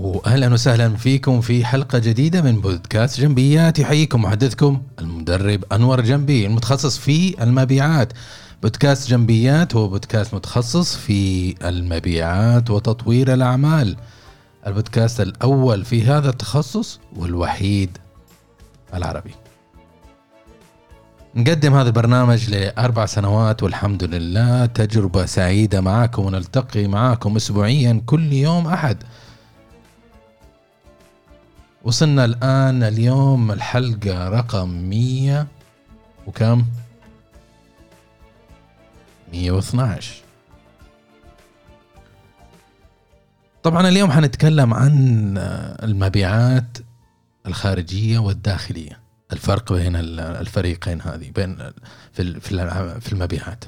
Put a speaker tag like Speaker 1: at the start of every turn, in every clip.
Speaker 1: واهلا وسهلا فيكم في حلقة جديدة من بودكاست جنبيات. يحييكم محدثكم المدرب أنور جنبي المتخصص في المبيعات. بودكاست جنبيات هو بودكاست متخصص في المبيعات وتطوير الأعمال. البودكاست الأول في هذا التخصص والوحيد العربي. نقدم هذا البرنامج لأربع سنوات والحمد لله تجربة سعيدة معاكم ونلتقي معاكم أسبوعيا كل يوم أحد. وصلنا الآن اليوم الحلقة رقم مية وكم؟ مية واثناش طبعا اليوم حنتكلم عن المبيعات الخارجية والداخلية. الفرق بين الفريقين هذه بين في في المبيعات.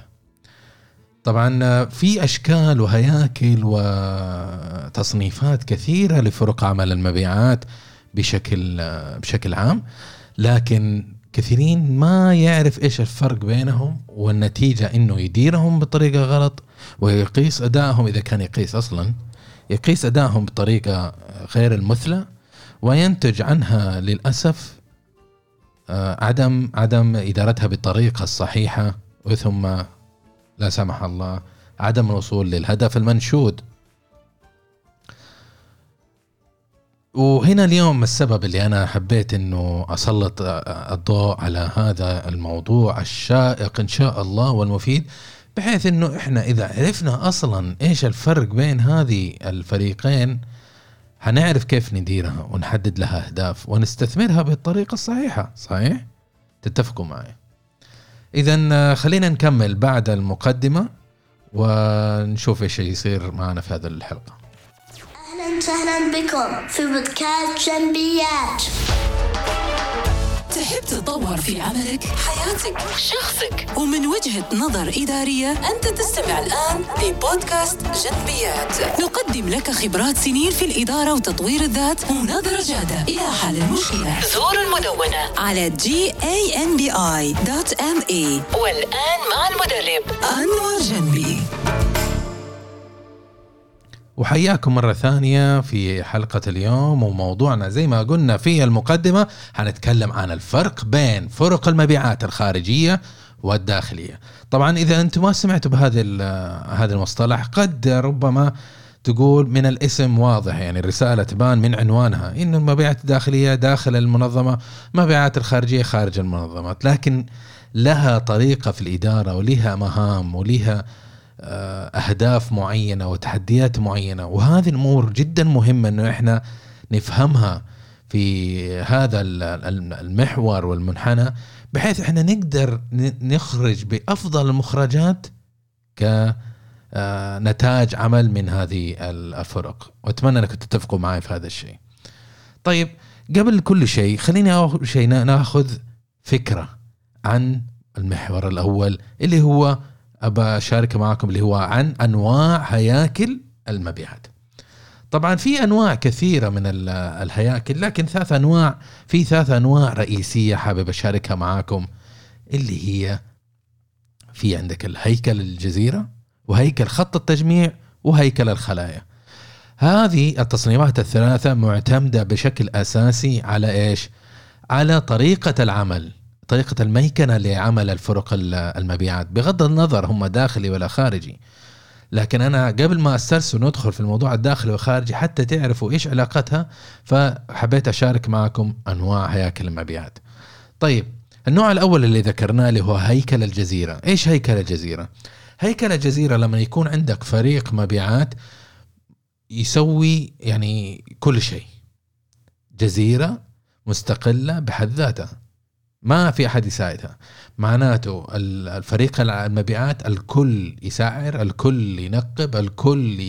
Speaker 1: طبعا في أشكال وهياكل وتصنيفات كثيرة لفرق عمل المبيعات. بشكل بشكل عام لكن كثيرين ما يعرف إيش الفرق بينهم والنتيجة إنه يديرهم بطريقة غلط ويقيس أدائهم إذا كان يقيس أصلا يقيس أدائهم بطريقة غير المثلى وينتج عنها للأسف آه، عدم عدم إدارتها بالطريقة الصحيحه وثم لا سمح الله عدم الوصول للهدف المنشود. وهنا اليوم السبب اللي أنا حبيت إنه أسلط الضوء على هذا الموضوع الشائق إن شاء الله والمفيد بحيث إنه إحنا إذا عرفنا أصلا إيش الفرق بين هذه الفريقين حنعرف كيف نديرها ونحدد لها أهداف ونستثمرها بالطريقة الصحيحة صحيح؟ تتفقوا معي؟ اذا خلينا نكمل بعد المقدمة ونشوف إيش يصير معنا في هذه
Speaker 2: الحلقة. وسهلا بكم في بودكاست جنبيات.
Speaker 3: تحب تتطور في عملك، حياتك، شخصك ومن وجهة نظر إدارية أنت تستمع الآن لبودكاست جنبيات. نقدم لك خبرات سنين في الإدارة وتطوير الذات ونظرة جادة إلى حل المشكلة. زور المدونة على gambi.me والآن مع المدرب. أنور جنبي.
Speaker 1: وحياكم مرة ثانية في حلقة اليوم وموضوعنا زي ما قلنا في المقدمة حنتكلم عن الفرق بين فرق المبيعات الخارجية والداخلية. طبعا إذا أنتم ما سمعتوا بهذا هذا المصطلح قد ربما تقول من الاسم واضح يعني الرسالة تبان من عنوانها إنه المبيعات الداخلية داخل المنظمة مبيعات الخارجية خارج المنظمات لكن لها طريقة في الإدارة ولها مهام ولها آه، أهداف معينة وتحديات معينة وهذه الأمور جدا مهمة إنه إحنا نفهمها في هذا المحور والمنحنى بحيث إحنا نقدر نخرج بأفضل المخرجات كنتاج عمل من هذه الفرق وأتمنى أنكم تتفقوا معي في هذا الشيء. طيب قبل كل شيء خليني أول شيء ناخذ فكرة عن المحور الأول اللي هو ابى أشارك معكم اللي هو عن أنواع هياكل المبيعات. طبعا في أنواع كثيرة من الهياكل لكن ثلاث أنواع في ثلاث أنواع رئيسية حابب أشاركها معاكم اللي هي في عندك الهيكل الجزيرة وهيكل خط التجميع وهيكل الخلايا. هذه التصنيفات الثلاثة معتمدة بشكل أساسي على إيش؟ على طريقة العمل طريقة الميكنة لعمل الفرق المبيعات بغض النظر هم داخلي ولا خارجي. لكن أنا قبل ما أسترسل وندخل في الموضوع الداخلي والخارجي حتى تعرفوا إيش علاقتها فحبيت أشارك معكم أنواع هياكل المبيعات. طيب النوع الأول اللي ذكرناه اللي هو هيكل الجزيرة. إيش هيكل الجزيرة؟ هيكل الجزيرة لما يكون عندك فريق مبيعات يسوي يعني كل شيء. جزيرة مستقلة بحد ذاتها. ما في أحد يساعدها. معناته الفريق المبيعات الكل يسعر الكل ينقب الكل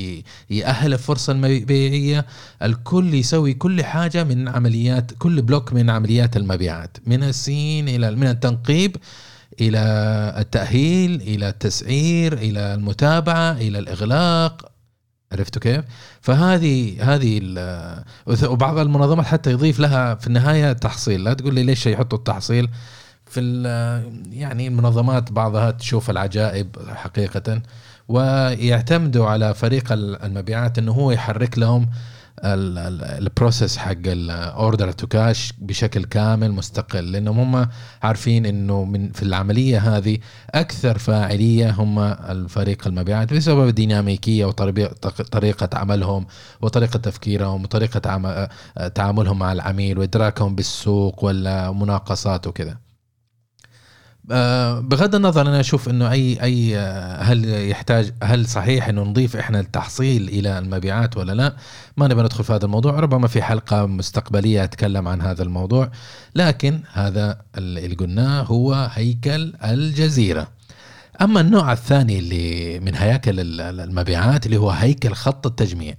Speaker 1: يأهل الفرصة المبيعية الكل يسوي كل حاجة من عمليات كل بلوك من عمليات المبيعات من السين إلى من التنقيب إلى التأهيل إلى التسعير إلى المتابعة إلى الإغلاق. عرفتوا كيف؟ فهذه هذه وبعض المنظمات حتى يضيف لها في النهاية تحصيل لا تقول لي ليش يحطوا التحصيل في يعني المنظمات بعضها تشوف العجائب حقيقة ويعتمدوا على فريق المبيعات إنه هو يحرك لهم ال process حق ال order to cash بشكل كامل مستقل. لأنهم هم عارفين إنه من في العملية هذه أكثر فاعلية هم الفريق المبيعات بسبب الديناميكية وطريقه عملهم وطريقة تفكيرهم وطريقة تعاملهم مع العميل وإدراكهم بالسوق والمناقصات وكذا. بغض النظر أنا أشوف إنه اي أي آه، هل يحتاج هل صحيح إنه نضيف إحنا التحصيل إلى المبيعات ولا لا؟ ما نبغى ندخل في هذا الموضوع، ربما في حلقة مستقبلية أتكلم عن هذا الموضوع، لكن هذا اللي قلناه هو هيكل الجزيرة. أما النوع الثاني اللي من هياكل المبيعات اللي هو هيكل خط التجميع.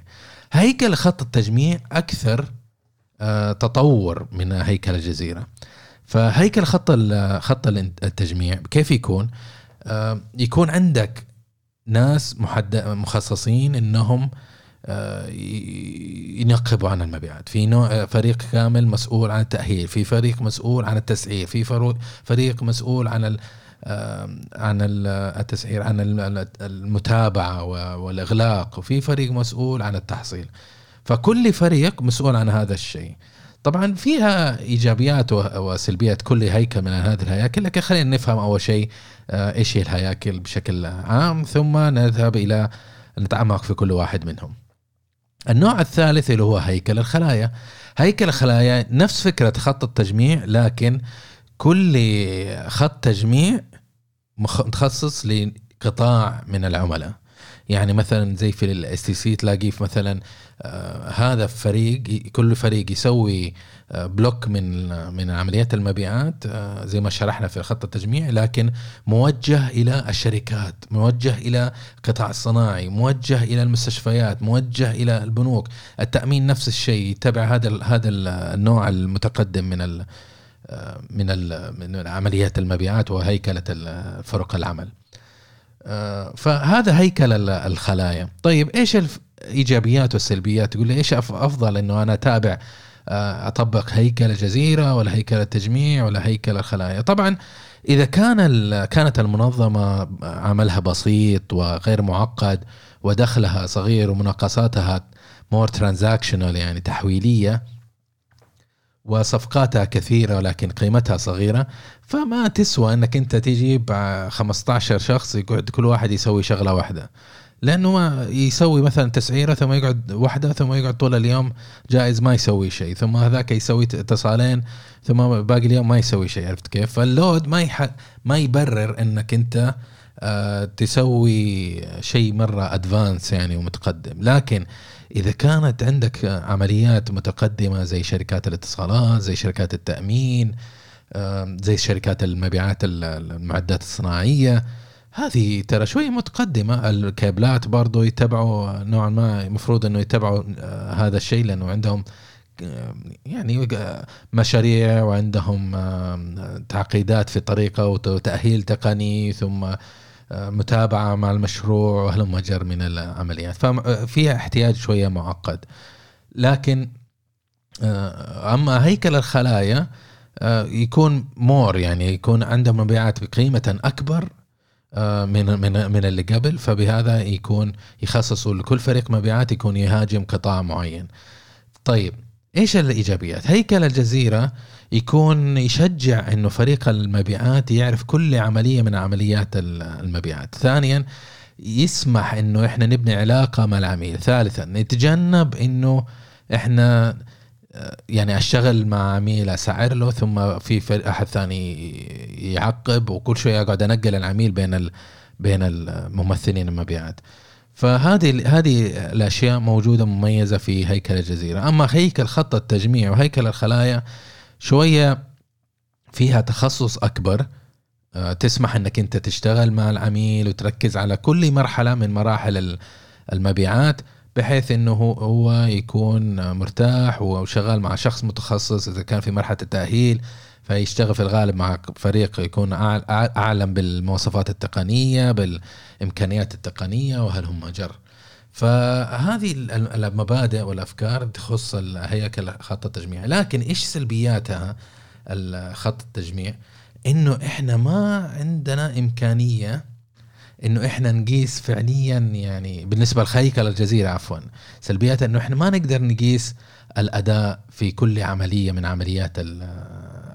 Speaker 1: هيكل خط التجميع أكثر آه، تطور من هيكل الجزيرة. فهيكل خط خط التجميع. كيف يكون؟ آه، يكون عندك ناس محدد مخصصين إنهم آه، ينقبوا عن المبيعات. في نوع آه، فريق كامل مسؤول عن التأهيل. في فريق مسؤول عن التسعير. في فريق مسؤول عن عن التسعير عن المتابعة والإغلاق. وفي فريق مسؤول عن التحصيل. فكل فريق مسؤول عن هذا الشيء. طبعا فيها إيجابيات وسلبيات كل هيكل من هذه الهياكل لكن خلينا نفهم أول شيء آه، إيش هي الهياكل بشكل عام ثم نذهب إلى نتعمق في كل واحد منهم. النوع الثالث اللي هو هيكل الخلايا. هيكل الخلايا نفس فكرة خط التجميع لكن كل خط تجميع متخصص لقطاع من العملاء. يعني مثلا زي في ال STC تلاقيه مثلا هذا فريق كل فريق يسوي آه block من من عمليات المبيعات آه زي ما شرحنا في خط التجميع لكن موجه إلى الشركات موجه إلى القطاع الصناعي موجه إلى المستشفيات موجه إلى البنوك. التأمين نفس الشيء يتبع هذا هذا النوع المتقدم من ال آه، من من عمليات المبيعات وهيكلة فرق العمل. فهذا هيكل الخلايا. طيب إيش الايجابيات والسلبيات تقول لي إيش أفضل إنه أنا أتابع آه، أطبق هيكل الجزيرة ولا هيكل التجميع ولا هيكل الخلايا؟ طبعا إذا كان كانت المنظمة عملها بسيط وغير معقد ودخلها صغير ومناقصاتها more transactional يعني تحويلية وصفقاتها كثيرة ولكن قيمتها صغيرة فما تسوى إنك أنت تجيب 15 شخص يقعد كل واحد يسوي شغلة واحدة. لأنه ما يسوي مثلا تسعيرة ثم يقعد واحدة ثم يقعد طول اليوم جائز ما يسوي شيء ثم هذاك يسوي اتصالين ثم باقي اليوم ما يسوي شيء عرفت كيف؟ فال load ما يح... ما يبرر إنك أنت آه تسوي شيء مرة advanced يعني ومتقدم لكن إذا كانت عندك عمليات متقدمة زي شركات الاتصالات زي شركات التأمين زي شركات المبيعات المعدات الصناعية هذه ترى شوي متقدمة الكابلات برضو يتبعوا نوعا ما المفروض إنه يتبعوا آه، هذا الشيء لأنه عندهم آه، يعني آه، مشاريع وعندهم تعقيدات في طريقة وتأهيل تقني ثم متابعة مع المشروع وهلم مجر من العمليات. ففيها احتياج شوية معقد. لكن أما هيكل الخلايا يكون مور يعني يكون عندهم مبيعات بقيمة أكبر من من من اللي قبل فبهذا يكون يخصصوا لكل فريق مبيعات يكون يهاجم قطاع معين. طيب إيش الإيجابيات؟ هيكل الجزيرة يكون يشجع إنه فريق المبيعات يعرف كل عملية من عمليات المبيعات. ثانيا يسمح إنه إحنا نبني علاقة مع العميل. ثالثا نتجنب إنه إحنا يعني أشتغل مع عميل أسعر له ثم في أحد ثاني يعقب وكل شوية أقعد أنقل العميل بين ال بين الممثلين المبيعات. فهذه هذه الأشياء موجودة مميزة في هيكل الجزيرة. أما هيكل خط التجميع وهيكل الخلايا شوية فيها تخصص أكبر. آه، تسمح إنك أنت تشتغل مع العميل وتركز على كل مرحلة من مراحل المبيعات. بحيث إنه هو يكون مرتاح وشغال مع شخص متخصص إذا كان في مرحلة التأهيل فيشتغل في الغالب مع فريق يكون أعلم بالمواصفات التقنية بالإمكانيات التقنية وهل هم جر. فهذه المبادئ والأفكار تخص هيكل خط التجميع. لكن إيش سلبياتها خط التجميع؟ إنه إحنا ما عندنا إمكانية إنه إحنا نقيس فعليا يعني بالنسبة لخيكل الجزيرة عفوا سلبيات إنه إحنا ما نقدر نقيس الأداء في كل عملية من عمليات ال-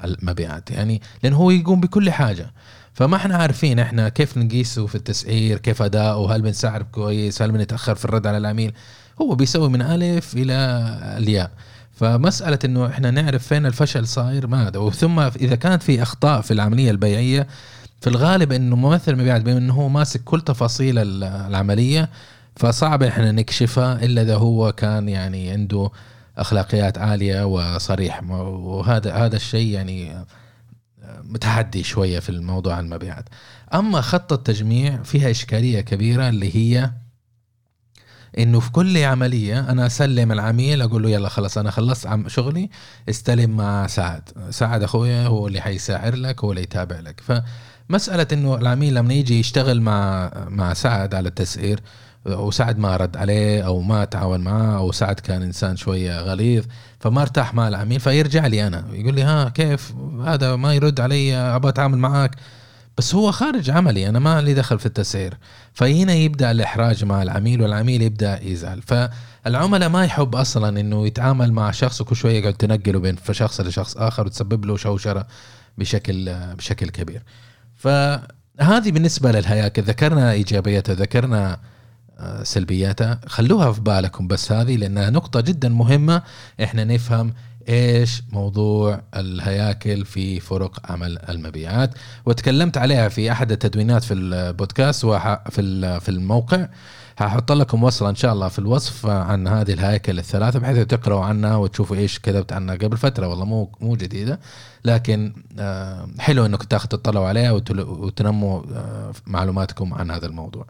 Speaker 1: المبيعات يعني لأنه هو يقوم بكل حاجة. فما إحنا عارفين إحنا كيف نقيسه في التسعير كيف اداؤه هل بنسعر كويس هل بنتأخر في الرد على العميل؟ هو بيسوي من ألف إلى الياء. فمسألة إنه إحنا نعرف فين الفشل صاير ما أدري. وثم إذا كانت في أخطاء في العملية البيعية في الغالب إنه ممثل المبيعات بما إنه هو ماسك كل تفاصيل ال- العملية فصعب إحنا نكشفها إلا إذا هو كان يعني عنده أخلاقيات عالية وصريح. وهذا هذا الشيء يعني متحدي شوية في الموضوع المبيعات. أما خط التجميع فيها إشكالية كبيرة اللي هي إنه في كل عملية أنا أسلم العميل أقول له يلا خلاص أنا خلصت عم شغلي استلم مع سعد. سعد أخويا هو اللي حيساعر لك هو اللي يتابع لك. فمساله إنه العميل لما يجي يشتغل مع مع سعد على التسعير وسعد ما رد عليه أو ما تعاون معاه أو سعد كان إنسان شوية غليظ فما ارتاح مع العميل فيرجع لي أنا يقول لي ها كيف؟ هذا ما يرد علي أبغى أتعامل معاك. بس هو خارج عملي أنا ما لي دخل في التسعير. فهنا يبدأ الإحراج مع العميل والعميل يبدأ يزعل. فالعملاء ما يحب أصلا إنه يتعامل مع شخص وكل شوية يقعد تنقله بين شخص لشخص آخر وتسبب له شوشرة بشكل بشكل كبير. فهذه بالنسبة للهياكل ذكرنا ايجابياتها ذكرنا آه، سلبياتها خلوها في بالكم بس هذه لانها نقطة جدا مهمة. إحنا نفهم إيش موضوع الهياكل في فرق عمل المبيعات. وتكلمت عليها في أحد التدوينات في البودكاست وح في ال- في الموقع. هحط لكم وصلة إن شاء الله في الوصف عن هذه الهياكل الثلاثة بحيث تقرأوا عنها وتشوفوا إيش كتبت عنها قبل فترة والله مو مو جديدة. لكن آه، حلو إنكم تاخذوا تطلعوا عليها وتنموا آه، معلوماتكم عن هذا الموضوع.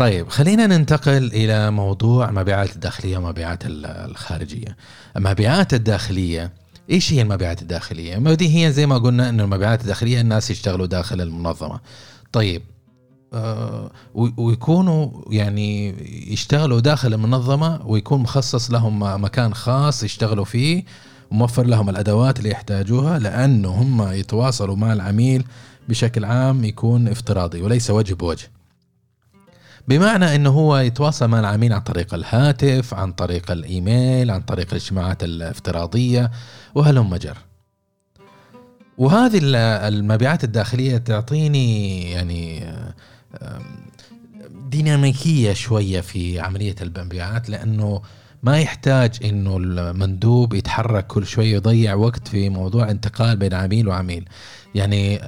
Speaker 1: طيب خلينا ننتقل إلى موضوع المبيعات الداخلية والمبيعات ال- الخارجية. المبيعات الداخلية إيش هي المبيعات الداخلية؟ دي هي زي ما قلنا إنه المبيعات الداخلية الناس يشتغلوا داخل المنظمة. طيب آه ويكونوا يعني يشتغلوا داخل المنظمة ويكون مخصص لهم مكان خاص يشتغلوا فيه وموفر لهم الأدوات اللي يحتاجوها لأنه هم يتواصلوا مع العميل بشكل عام يكون افتراضي وليس وجه بوجه. بمعنى إنه هو يتواصل مع العميل عن طريق الهاتف عن طريق الإيميل عن طريق الاجتماعات الافتراضية وهلم جر وهذه ال- المبيعات الداخلية تعطيني يعني ديناميكية شوية في عملية المبيعات لأنه ما يحتاج إنه المندوب يتحرك كل شوية يضيع وقت في موضوع انتقال بين عميل وعميل. يعني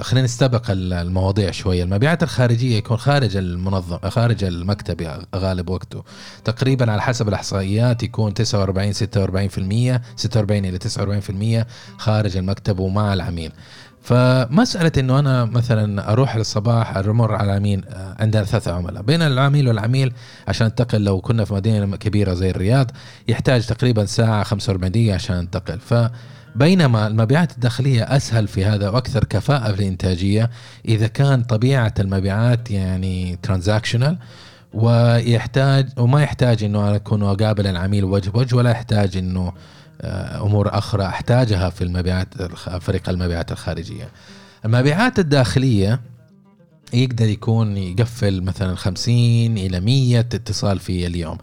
Speaker 1: خلينا نستبق ال- المواضيع شوية. المبيعات الخارجية يكون خارج المنظم خارج المكتب غالب وقته. تقريبا على حسب الإحصائيات يكون 49 46% 46 إلى 49% خارج المكتب ومع العميل. فمسألة إنه أنا مثلا أروح للصباح أمر على العميل آه، عندنا ثلاثة عملاء. بين العميل والعميل عشان أنتقل لو كنا في مدينة كبيرة زي الرياض يحتاج تقريبا ساعة 45 دقيقة عشان أنتقل. فبينما المبيعات الداخلية أسهل في هذا وأكثر كفاءة في الإنتاجية إذا كان طبيعة المبيعات يعني ترانزاكشنال ويحتاج وما يحتاج إنه أكون اقابل العميل وجه بوجه ولا يحتاج إنه آه، أمور أخرى أحتاجها في المبيعات فريق المبيعات الخارجية. المبيعات الداخلية يقدر يكون يقفل مثلا 50 إلى 100 اتصال في اليوم.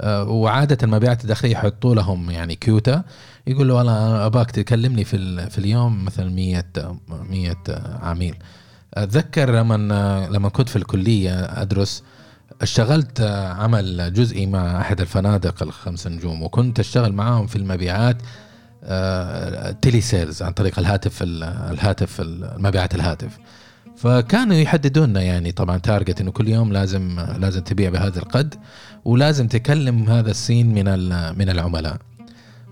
Speaker 1: آه، وعادة المبيعات الداخلية يحطوا لهم يعني كيوتا يقول له أنا أباك تكلمني في في اليوم مثلا 100 100 عميل. أتذكر لما لما كنت في الكلية أدرس اشتغلت عمل جزئي مع أحد الفنادق الخمس نجوم وكنت أشتغل معاهم في المبيعات آه، telesales عن طريق الهاتف ال- الهاتف المبيعات الهاتف فكانوا يحددوا لنا يعني طبعا target إنه كل يوم لازم لازم تبيع بهذا القد ولازم تكلم هذا السين من من العملاء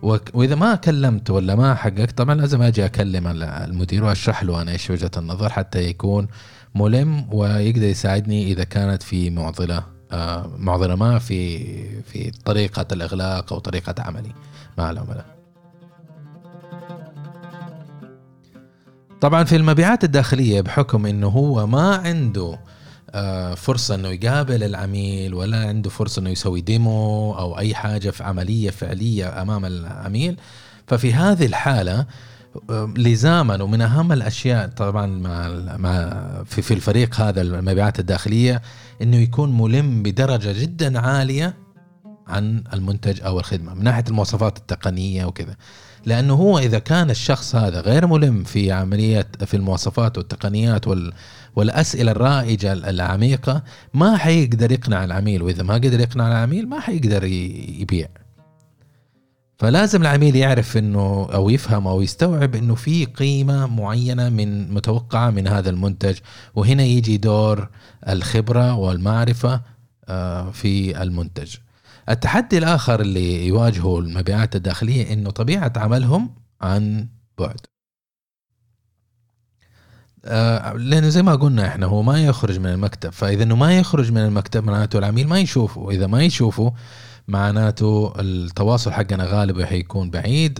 Speaker 1: وإذا ما كلمت ولا ما حققت طبعا لازم أجي أكلم ال- المدير وأشرح له أنا إيش وجهة النظر حتى يكون ملم ويقدر يساعدني إذا كانت في معضلة آه، معضلة ما في في طريقة الإغلاق أو طريقة عملي مع العملاء. طبعا في المبيعات الداخلية بحكم إنه هو ما عنده فرصة إنه يقابل العميل ولا عنده فرصة إنه يسوي ديمو أو أي حاجة في عملية فعلية أمام العميل. ففي هذه الحالة آه، لزاما ومن أهم الأشياء طبعا مع مع في, في الفريق هذا المبيعات الداخلية إنه يكون ملم بدرجة جدا عالية عن المنتج أو الخدمة من ناحية المواصفات التقنية وكذا. لأنه هو إذا كان الشخص هذا غير ملم في عملية في المواصفات والتقنيات وال والأسئلة الرائجة العميقة ما حيقدر يقنع العميل وإذا ما قدر يقنع العميل ما حيقدر يبيع. فلازم العميل يعرف إنه أو يفهم أو يستوعب إنه في قيمة معينة من متوقعة من هذا المنتج. وهنا يجي دور الخبرة والمعرفة آه، في المنتج. التحدي الآخر اللي يواجهه المبيعات الداخلية إنه طبيعة عملهم عن بعد. آه لأنه زي ما قلنا إحنا هو ما يخرج من المكتب فإذا إنه ما يخرج من المكتب معناته العميل ما يشوفه وإذا ما يشوفه معناته التواصل حقنا غالبا حيكون بعيد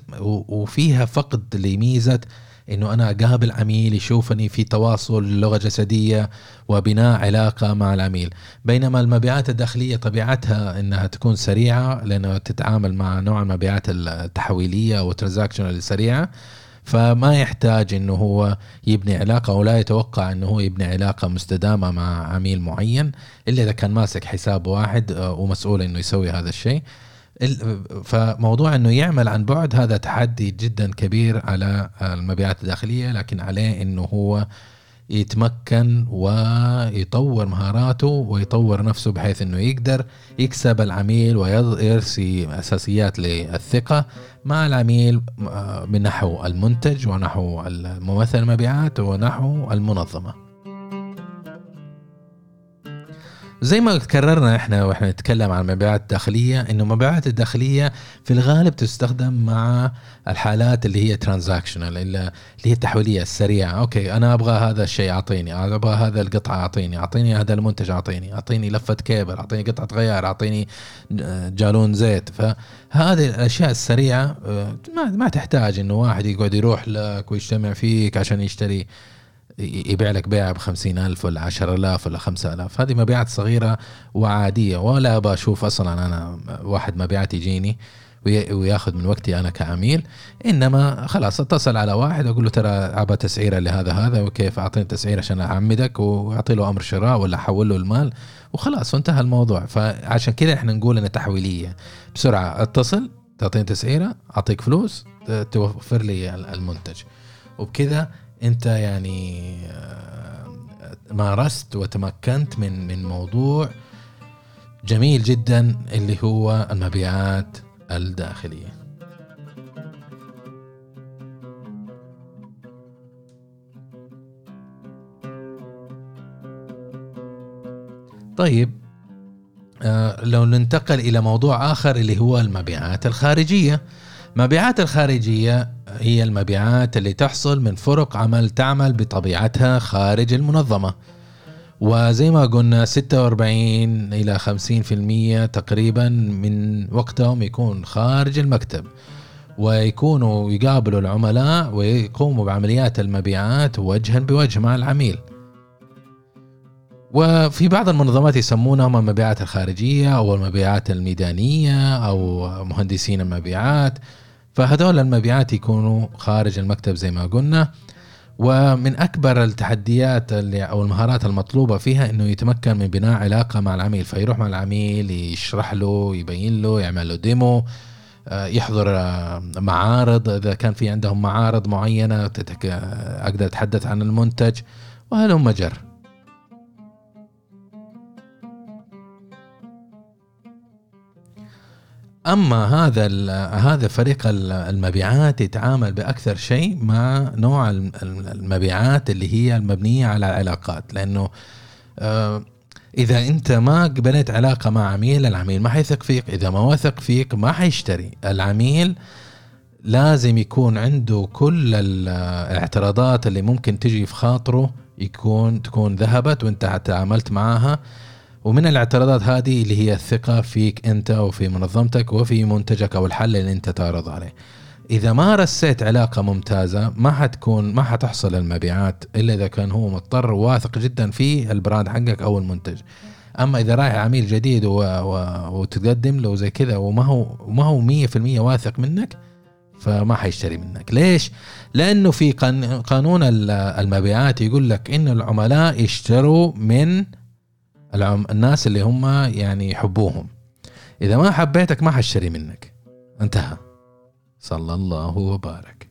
Speaker 1: وفيها فقد لميزة إنه أنا أقابل عميل يشوفني في تواصل لغة جسدية وبناء علاقة مع العميل. بينما المبيعات الداخلية طبيعتها إنها تكون سريعة لانها تتعامل مع نوع المبيعات التحويلية والترانزاكشن السريعه فما يحتاج إنه هو يبني علاقة ولا يتوقع إنه هو يبني علاقة مستدامة مع عميل معين إلا إذا كان ماسك حساب واحد آه، ومسؤول إنه يسوي هذا الشيء. فموضوع إنه يعمل عن بعد هذا تحدي جدا كبير على المبيعات الداخلية لكن عليه إنه هو يتمكن ويطور مهاراته ويطور نفسه بحيث إنه يقدر يكسب العميل ويرسي أساسيات للثقة مع العميل آه، من نحو المنتج ونحو الممثل المبيعات ونحو المنظمة. زي ما كررنا إحنا وإحنا نتكلم عن المبيعات الداخلية إنه المبيعات الداخلية في الغالب تستخدم مع الحالات اللي هي transactional اللي هي التحويلية السريعة. okay أنا أبغى هذا الشيء أعطيني. أبغى هذا القطعة أعطيني. أعطيني هذا المنتج أعطيني. أعطيني لفة كيبل أعطيني قطعة غيار أعطيني جالون زيت. فهذه الأشياء السريعة آه، ما تحتاج إنه واحد يقعد يروح لك ويجتمع فيك عشان يشتري. يبيع لك بيعة بخمسين ألف ولا عشر ألاف ولا خمسة ألاف. هذه مبيعات صغيرة وعادية ولا أبغى أشوف أصلا أنا واحد مبيعات يجيني وياخذ من وقتي أنا كعميل. إنما خلاص اتصل على واحد أقول له ترى ابى تسعيرة لهذا هذا وكيف أعطيني تسعيرة عشان أعمدك وأعطي له أمر شراء ولا أحول له المال؟ وخلاص وانتهى الموضوع. فعشان كذا إحنا نقول انها تحويلية. بسرعة اتصل تعطيني تسعيرة أعطيك فلوس توفر لي المنتج. وبكذا انت يعني آه، مارست وتمكنت من من موضوع جميل جدا اللي هو المبيعات الداخلية. طيب آه لو ننتقل إلى موضوع آخر اللي هو المبيعات الخارجية. المبيعات الخارجية هي المبيعات اللي تحصل من فرق عمل تعمل بطبيعتها خارج المنظمة. وزي ما قلنا 46 إلى 50% تقريبا من وقتهم يكون خارج المكتب. ويكونوا يقابلوا العملاء ويقوموا بعمليات المبيعات وجها بوجه مع العميل. وفي بعض المنظمات يسمونهم المبيعات الخارجية أو المبيعات الميدانية أو مهندسين المبيعات. فهذول المبيعات يكونوا خارج المكتب زي ما قلنا. ومن أكبر التحديات اللي أو المهارات المطلوبة فيها إنه يتمكن من بناء علاقة مع العميل فيروح مع العميل يشرح له يبين له يعمل له ديمو آه، يحضر آه، معارض. إذا كان في عندهم معارض معينة أقدر أتحدث عن المنتج وهلم جر أما هذا هذا فريق المبيعات يتعامل بأكثر شيء مع نوع المبيعات اللي هي المبنية على العلاقات. لأنه آه، إذا أنت ما بنيت علاقة مع عميل العميل ما حيثق فيك. إذا ما وثق فيك ما حيشتري. العميل لازم يكون عنده كل الاعتراضات اللي ممكن تجي في خاطره يكون تكون ذهبت وأنت تعاملت معاها ومن الاعتراضات هذه اللي هي الثقة فيك أنت وفي منظمتك وفي منتجك أو الحل اللي أنت تعرض عليه. إذا ما رسيت علاقة ممتازة ما حتكون ما حتحصل المبيعات إلا إذا كان هو مضطر وواثق جدا في البراند حقك أو المنتج. أما إذا رايح عميل جديد و... و... وتقدم له زي كذا وما هو ما هو 100% واثق منك فما حيشتري منك. ليش؟ لأنه في قان- قانون ال- المبيعات يقول لك ان العملاء يشتروا من العم... الناس اللي هم يعني يحبوهم. إذا ما حبيتك ما حشتري منك. انتهى. صلى الله وبارك.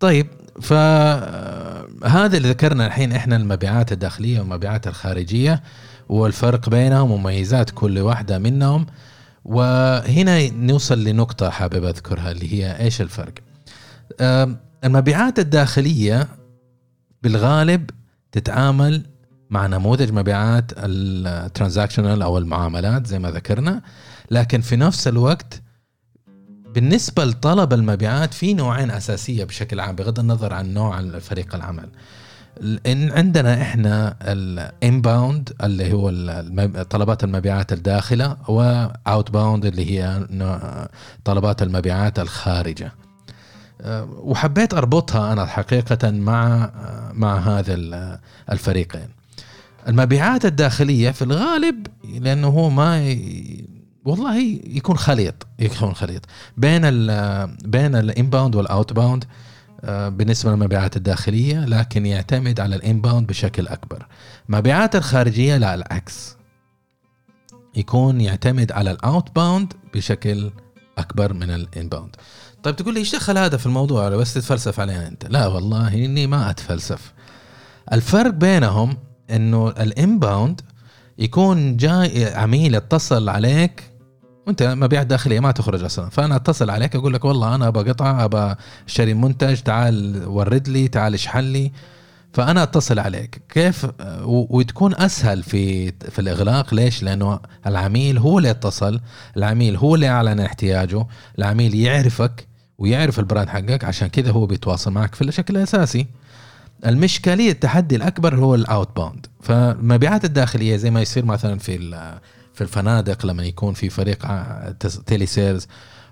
Speaker 1: طيب فهذا اللي ذكرنا الحين إحنا المبيعات الداخلية والمبيعات الخارجية والفرق بينهم ومميزات كل واحدة منهم. وهنا نوصل لنقطة حابب أذكرها اللي هي إيش الفرق؟ المبيعات الداخلية بالغالب تتعامل مع نموذج مبيعات ال transactional أو المعاملات زي ما ذكرنا لكن في نفس الوقت بالنسبة لطلب المبيعات في نوعين أساسية بشكل عام بغض النظر عن نوع فريق العمل. إن عندنا إحنا ال inbound اللي هو طلبات المبيعات الداخلة و outbound اللي هي طلبات المبيعات الخارجة. وحبيت أربطها أنا حقيقة مع مع هذا ال- الفريقين. المبيعات الداخلية في الغالب لأنه هو ما ي... والله يكون خليط يكون خليط. بين ال بين ال inbound وال outbound آه، بالنسبة للمبيعات الداخلية لكن يعتمد على ال inbound بشكل أكبر. مبيعات الخارجية لا العكس. يكون يعتمد على ال outbound بشكل أكبر من ال inbound. طيب تقول لي إيش دخل هذا في الموضوع؟ بس تتفلسف علينا أنت. لا والله إني ما أتفلسف. الفرق بينهم إنه ال inbound يكون جاي عميل اتصل عليك وأنت مبيعات داخلية ما تخرج أصلا. فأنا أتصل عليك أقول لك والله أنا أبغى قطعة أبغى أشتري منتج تعال ورد لي تعال اشحن لي. فأنا أتصل عليك. كيف؟ وتكون أسهل في في الإغلاق. ليش؟ لأنه العميل هو اللي اتصل العميل هو اللي اعلن احتياجه العميل يعرفك ويعرف ال brand حقك عشان كذا هو بيتواصل معك في الشكل الأساسي. المشكلية التحدي الأكبر هو ال outbound فالمبيعات الداخلية زي ما يصير مثلا في في الفنادق لما يكون في فريق تس- telesales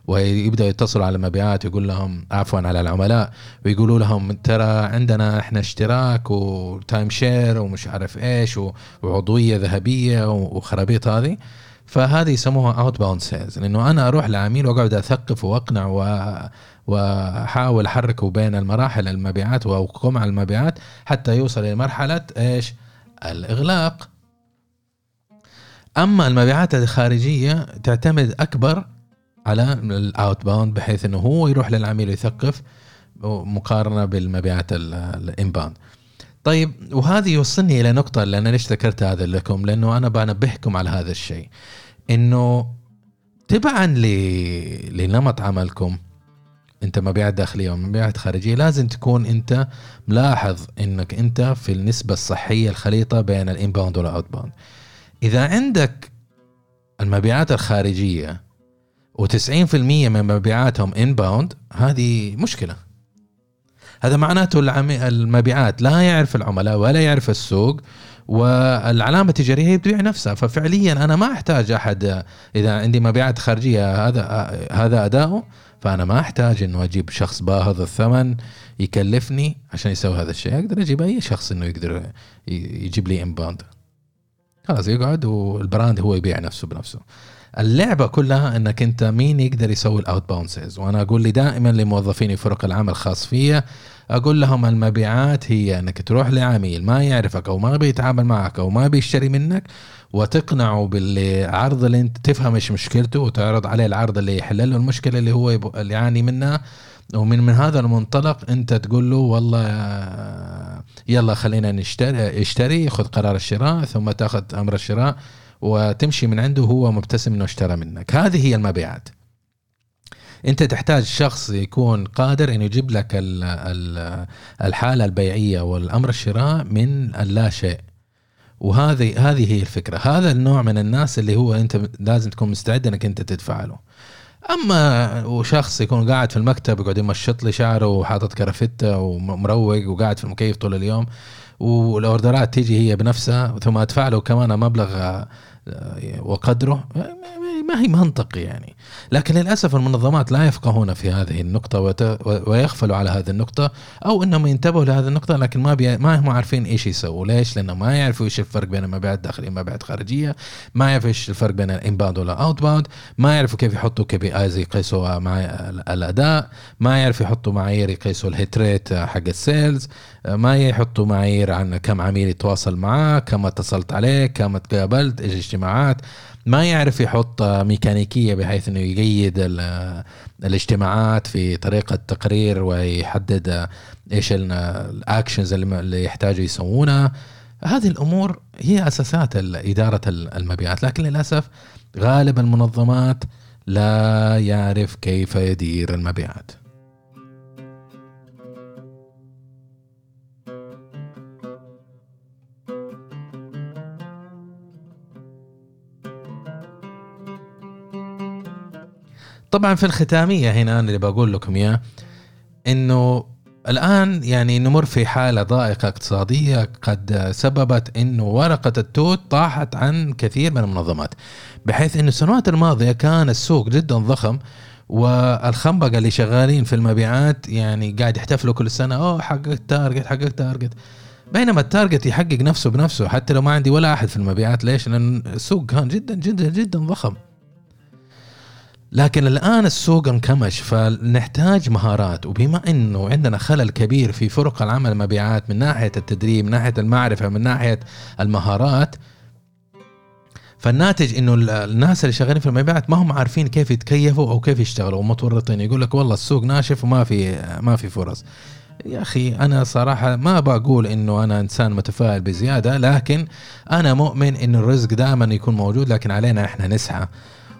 Speaker 1: ويبداوا يتصلوا على المبيعات يقول لهم عفوا على العملاء ويقولوا لهم ترى عندنا إحنا اشتراك و time share ومش عارف إيش وعضوية ذهبية وخرابيط هذه. فهذه يسموها outbound sales لأنه أنا أروح لعميل وأقعد أثقف وأقنع و وأحاول احركه بين المراحل المبيعات واقوم على المبيعات حتى يوصل إلى مرحلة إيش؟ الإغلاق. أما المبيعات الخارجية تعتمد أكبر على ال outbound بحيث إنه هو يروح للعميل ويثقف مقارنة بالمبيعات ال inbound. طيب وهذه يوصلني إلى نقطة اللي أنا ليش ذكرت هذا لكم؟ لأنه أنا بنبهكم على هذا الشيء. إنه تبعا ل- لنمط عملكم أنت مبيعات داخلية ومبيعات خارجية لازم تكون أنت ملاحظ إنك أنت في النسبة الصحية الخليطة بين ال inbound وال outbound إذا عندك المبيعات الخارجية و90% من مبيعاتهم إنباوند هذه مشكلة. هذا معناته المبيعات لا يعرف العملاء ولا يعرف السوق والعلامة التجارية هي بتبيع نفسها. ففعليا أنا ما أحتاج أحد إذا عندي مبيعات خارجية هذا هذا أداؤه فأنا ما أحتاج إنه أجيب شخص باهظ الثمن يكلفني عشان يسوي هذا الشيء. أقدر أجيب أي شخص إنه يقدر يجيب لي inbound خلاص يقعد وال brand هو يبيع نفسه بنفسه. اللعبة كلها إنك أنت مين يقدر يسوي ال outbound sales وأنا أقول لي دائما لموظفيني فرق العمل الخاص فيا أقول لهم المبيعات هي إنك تروح لعميل ما يعرفك أو ما بيتعامل معك أو ما بيشتري منك وتقنعه بالعرض اللي أنت تفهم إيش مشكلته وتعرض عليه العرض اللي يحل له المشكلة اللي هو اللي يعاني منها. ومن من هذا المنطلق أنت تقول له والله يلا خلينا نشتري اشتري خذ قرار الشراء ثم تأخذ أمر الشراء. وتمشي من عنده وهو مبتسم إنه اشترى منك. هذه هي المبيعات. أنت تحتاج شخص يكون قادر إنه يجيب لك ال- ال- الحالة البيعية والأمر الشراء من اللا شيء. وهذه هذه هي الفكرة. هذا النوع من الناس اللي هو أنت لازم تكون مستعد إنك أنت تدفع له أما وشخص يكون قاعد في المكتب يقعد يمشط لي شعره وحاطط كرافتة ومروق وقاعد في المكيف طول اليوم وال orderات تيجي هي بنفسها ثم أدفع له كمان مبلغ آه، وقدره. ما هي منطقي يعني. لكن للأسف المنظمات لا يفقهون في هذه النقطة وت- ويغفلوا على هذه النقطة أو إنهم ينتبهوا لهذه النقطة لكن ما بي... ما هم عارفين إيش يسووا. ليش؟ لأنه ما يعرفوا إيش الفرق بين المبيعات الداخلية والمبيعات الخارجية. ما يعرفوا إيش الفرق بين ال inbound وال outbound ما يعرفوا كيف يحطوا KPIs يقيسوا مع الأداء. ما يعرفوا يحطوا معايير يقيسوا ال hit rate حق ال sales ما يحطوا معايير عن كم عميل يتواصل معاه كم اتصلت عليه كم تقابلت إيش الاجتماعات. ما يعرف يحط ميكانيكية بحيث إنه يقيد ال- الاجتماعات في طريقة تقرير ويحدد إيش ال- ال actions اللي يحتاجوا يسوونها هذه الأمور هي أساسات إدارة ال- المبيعات. لكن للأسف غالب المنظمات لا يعرف كيف يدير المبيعات. طبعا في الختامية هنا أنا اللي بقول لكم إياه إنه الآن يعني نمر في حالة ضائقة اقتصادية قد سببت إنه ورقة التوت طاحت عن كثير من المنظمات بحيث إنه السنوات الماضية كان السوق جدا ضخم والخنبقة اللي شغالين في المبيعات يعني قاعد يحتفلوا كل سنة أوه حققت target حققت target بينما ال target يحقق نفسه بنفسه حتى لو ما عندي ولا أحد في المبيعات ليش؟ لأن السوق كان جدا جدا جدا ضخم لكن الآن السوق انكمش فنحتاج مهارات. وبما إنه عندنا خلل كبير في فرق العمل المبيعات من ناحية التدريب من ناحية المعرفة من ناحية المهارات فالناتج إنه ال- الناس اللي شغالين في المبيعات ما هم عارفين كيف يتكيفوا أو كيف يشتغلوا ومتورطين. يقول لك والله السوق ناشف وما في ما في فرص. يا أخي أنا صراحة ما بقول إنه أنا إنسان متفائل بزيادة لكن أنا مؤمن انه الرزق دائما يكون موجود لكن علينا إحنا نسعى.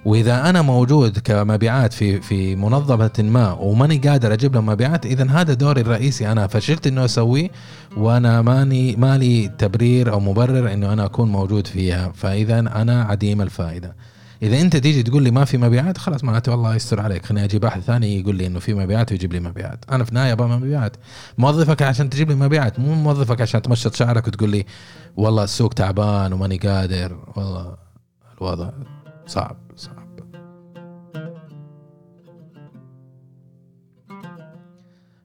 Speaker 1: وإذا أنا موجود كمبيعات في في منظمة ما وماني قادر أجيب لهم مبيعات اذا هذا دوري الرئيسي أنا فشلت إنه أسويه وأنا ماني مالي تبرير أو مبرر إنه أنا أكون موجود فيها. فإذا أنا عديم الفائدة. إذا أنت تيجي تقول لي ما في مبيعات خلاص معناته والله يستر عليك. خليني أجيب احد ثاني يقول لي إنه في مبيعات ويجيب لي مبيعات. أنا في النهاية أبغى مبيعات. موظفك عشان تجيب لي مبيعات مو موظفك عشان تمشط شعرك وتقول لي والله السوق تعبان وماني قادر. والله الوضع صعب.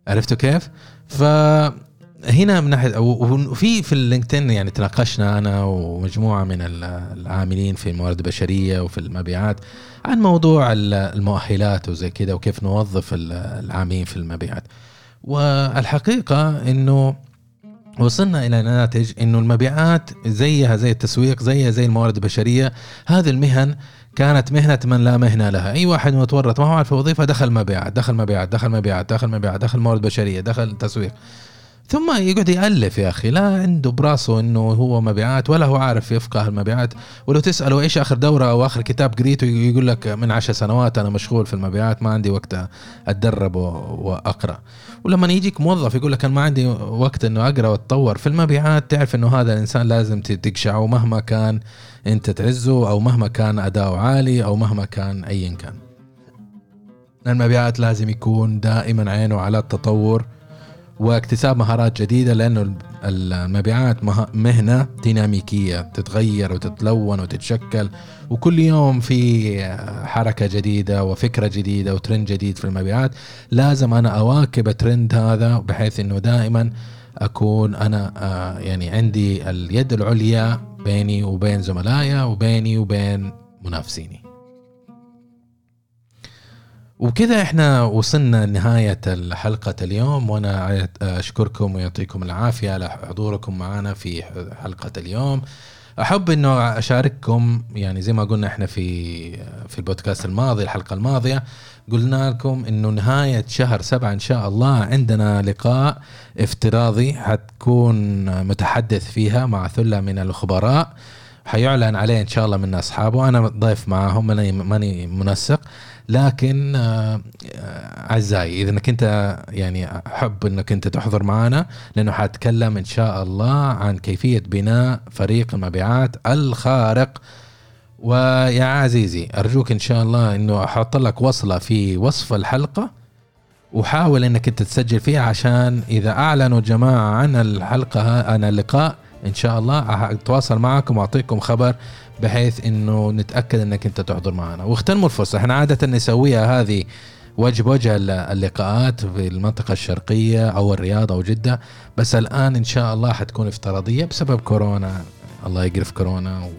Speaker 1: عرفتوا كيف؟ فهنا من ناحيه وفي في اللينكدين يعني تناقشنا أنا ومجموعة من ال- العاملين في الموارد البشرية وفي المبيعات عن موضوع ال- المؤهلات وزي كده وكيف نوظف ال- العاملين في المبيعات. والحقيقة إنه وصلنا إلى ناتج إنه المبيعات زيها زي التسويق زيها زي الموارد البشرية هذه المهن كانت مهنة من لا مهنة لها. أي واحد متورط ما هو عارف وظيفة دخل مبيعات دخل مبيعات دخل مبيعات دخل مبيعات دخل موارد بشرية دخل تسويق. ثم يقعد يألف يا أخي لا عنده براسه أنه هو مبيعات ولا هو عارف يفقه المبيعات. ولو تسأله إيش آخر دورة أو آخر كتاب قريته يقول لك من عشر سنوات أنا مشغول في المبيعات ما عندي وقت أتدرب وأقرأ. ولما يجيك موظف يقول لك أنا ما عندي وقت إنه أقرأ وأتطور في المبيعات تعرف إنه هذا الإنسان لازم تقشعه مهما كان أنت تعزه أو مهما كان أداؤه عالي أو مهما كان ايا كان. المبيعات لازم يكون دائما عينه على التطور واكتساب مهارات جديدة لأنه المبيعات مه- مهنة ديناميكية تتغير وتتلون وتتشكل. وكل يوم في حركة جديدة وفكرة جديدة وترند جديد في المبيعات. لازم أنا أواكب الترند هذا بحيث إنه دائما أكون أنا آه، يعني عندي اليد العليا بيني وبين زملائي وبيني وبين منافسيني. وبكذا إحنا وصلنا لنهاية حلقة اليوم وأنا أشكركم ويعطيكم العافية على حضوركم معنا في حلقة اليوم. أحب إنه أشارككم يعني زي ما قلنا إحنا في في البودكاست الماضي الحلقة الماضية قلنا لكم إنه نهاية شهر سبعة إن شاء الله عندنا لقاء افتراضي حتكون متحدث فيها مع ثلة من الخبراء. حيعلن عليه إن شاء الله من أصحابه. أنا ضيف معاهم ماني ماني منسق. لكن آه، آه، اعزائي إذا إنك أنت يعني أحب إنك أنت تحضر معنا لأنه حاتكلم إن شاء الله عن كيفية بناء فريق المبيعات الخارق. ويا عزيزي أرجوك إن شاء الله إنه أحط لك وصلة في وصف الحلقة وحاول إنك أنت تسجل فيها عشان إذا أعلنوا جماعة عن الحلقة عن اللقاء إن شاء الله أتواصل معكم وأعطيكم خبر بحيث إنه نتأكد إنك أنت تحضر معنا. واغتنموا الفرصة. إحنا عادة نسويها هذه وجه الل- اللقاءات في المنطقة الشرقية أو الرياض أو جدة. بس الآن إن شاء الله حتكون افتراضية بسبب كورونا. الله يقرف كورونا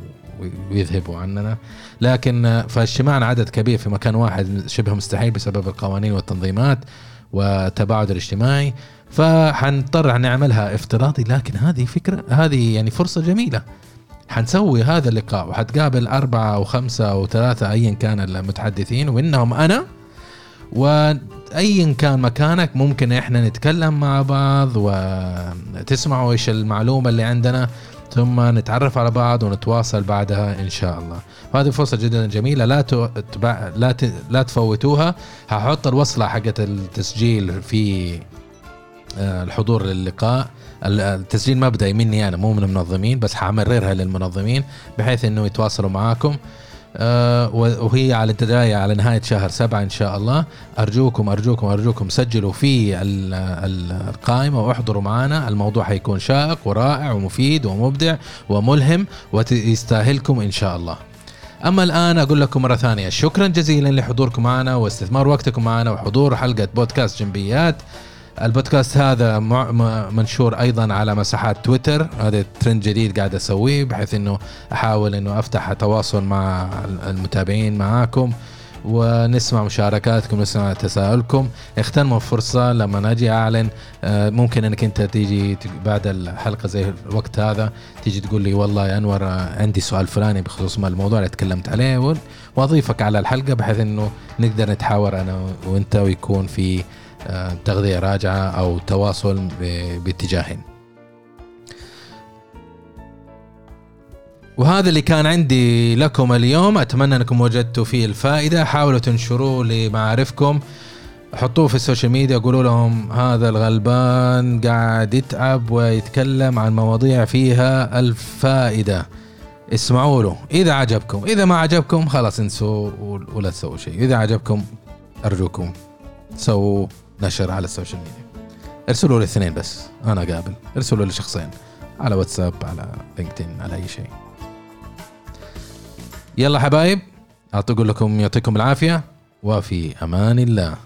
Speaker 1: ويذهبوا عننا. لكن فاجتماعنا عدد كبير في مكان واحد شبه مستحيل بسبب القوانين والتنظيمات والتباعد الاجتماعي. فحنضطر نعملها افتراضي لكن هذه فكرة هذه يعني فرصة جميلة. حنسوي هذا اللقاء. وحتقابل أربعة أو خمسة أو ثلاثة أيا كان المتحدثين ومنهم أنا وأيا كان مكانك. ممكن إحنا نتكلم مع بعض وتسمعوا إيش المعلومة اللي عندنا ثم نتعرف على بعض ونتواصل بعدها إن شاء الله. وهذه فرصة جدا جميلة. لا تبع لا ت... لا تفوتوها. هحط الوصلة حقت التسجيل في الحضور للقاء. ال- التسجيل مبدئي مني أنا مو من المنظمين بس حمررها للمنظمين بحيث إنه يتواصلوا معاكم. آه، وهي على البداية على نهاية شهر سبعة إن شاء الله. أرجوكم أرجوكم أرجوكم سجلوا في ال- ال- القائمة واحضروا معنا الموضوع حيكون شائق ورائع ومفيد ومبدع وملهم ويستاهلكم إن شاء الله. أما الآن أقول لكم مرة ثانية شكرا جزيلا لحضوركم معنا واستثمار وقتكم معنا وحضور حلقة بودكاست جنبيات. البودكاست هذا منشور أيضا على مساحات تويتر. هذا ترند جديد قاعد أسويه بحيث إنه أحاول إنه أفتح تواصل مع المتابعين معاكم ونسمع مشاركاتكم نسمع تساؤلكم. اغتنموا الفرصة لما أجي أعلن. آه، ممكن إنك أنت تيجي بعد الحلقة زي الوقت هذا تيجي تقول لي والله يا أنور آه، عندي سؤال فلاني بخصوص ما الموضوع اللي تكلمت عليه وأضيفك على الحلقة بحيث إنه نقدر نتحاور أنا وأنت ويكون في تغذية راجعة أو تواصل باتجاهين. وهذا اللي كان عندي لكم اليوم. أتمنى أنكم وجدتوا فيه الفائدة. حاولوا تنشروه لمعارفكم. حطوه في ال social media. قولوا لهم هذا الغلبان قاعد يتعب ويتكلم عن مواضيع فيها الفائدة. اسمعوا له. إذا عجبكم. إذا ما عجبكم خلاص انسوا ولا تسووا شيء. إذا عجبكم أرجوكم. سووا. نشر على ال social media. ارسلوا لي الاثنين بس أنا قابل. ارسلوا لي شخصين على واتساب على لينكدين على أي شيء. يلا حبايب اعطيكم لكم يعطيكم العافية وفي أمان الله.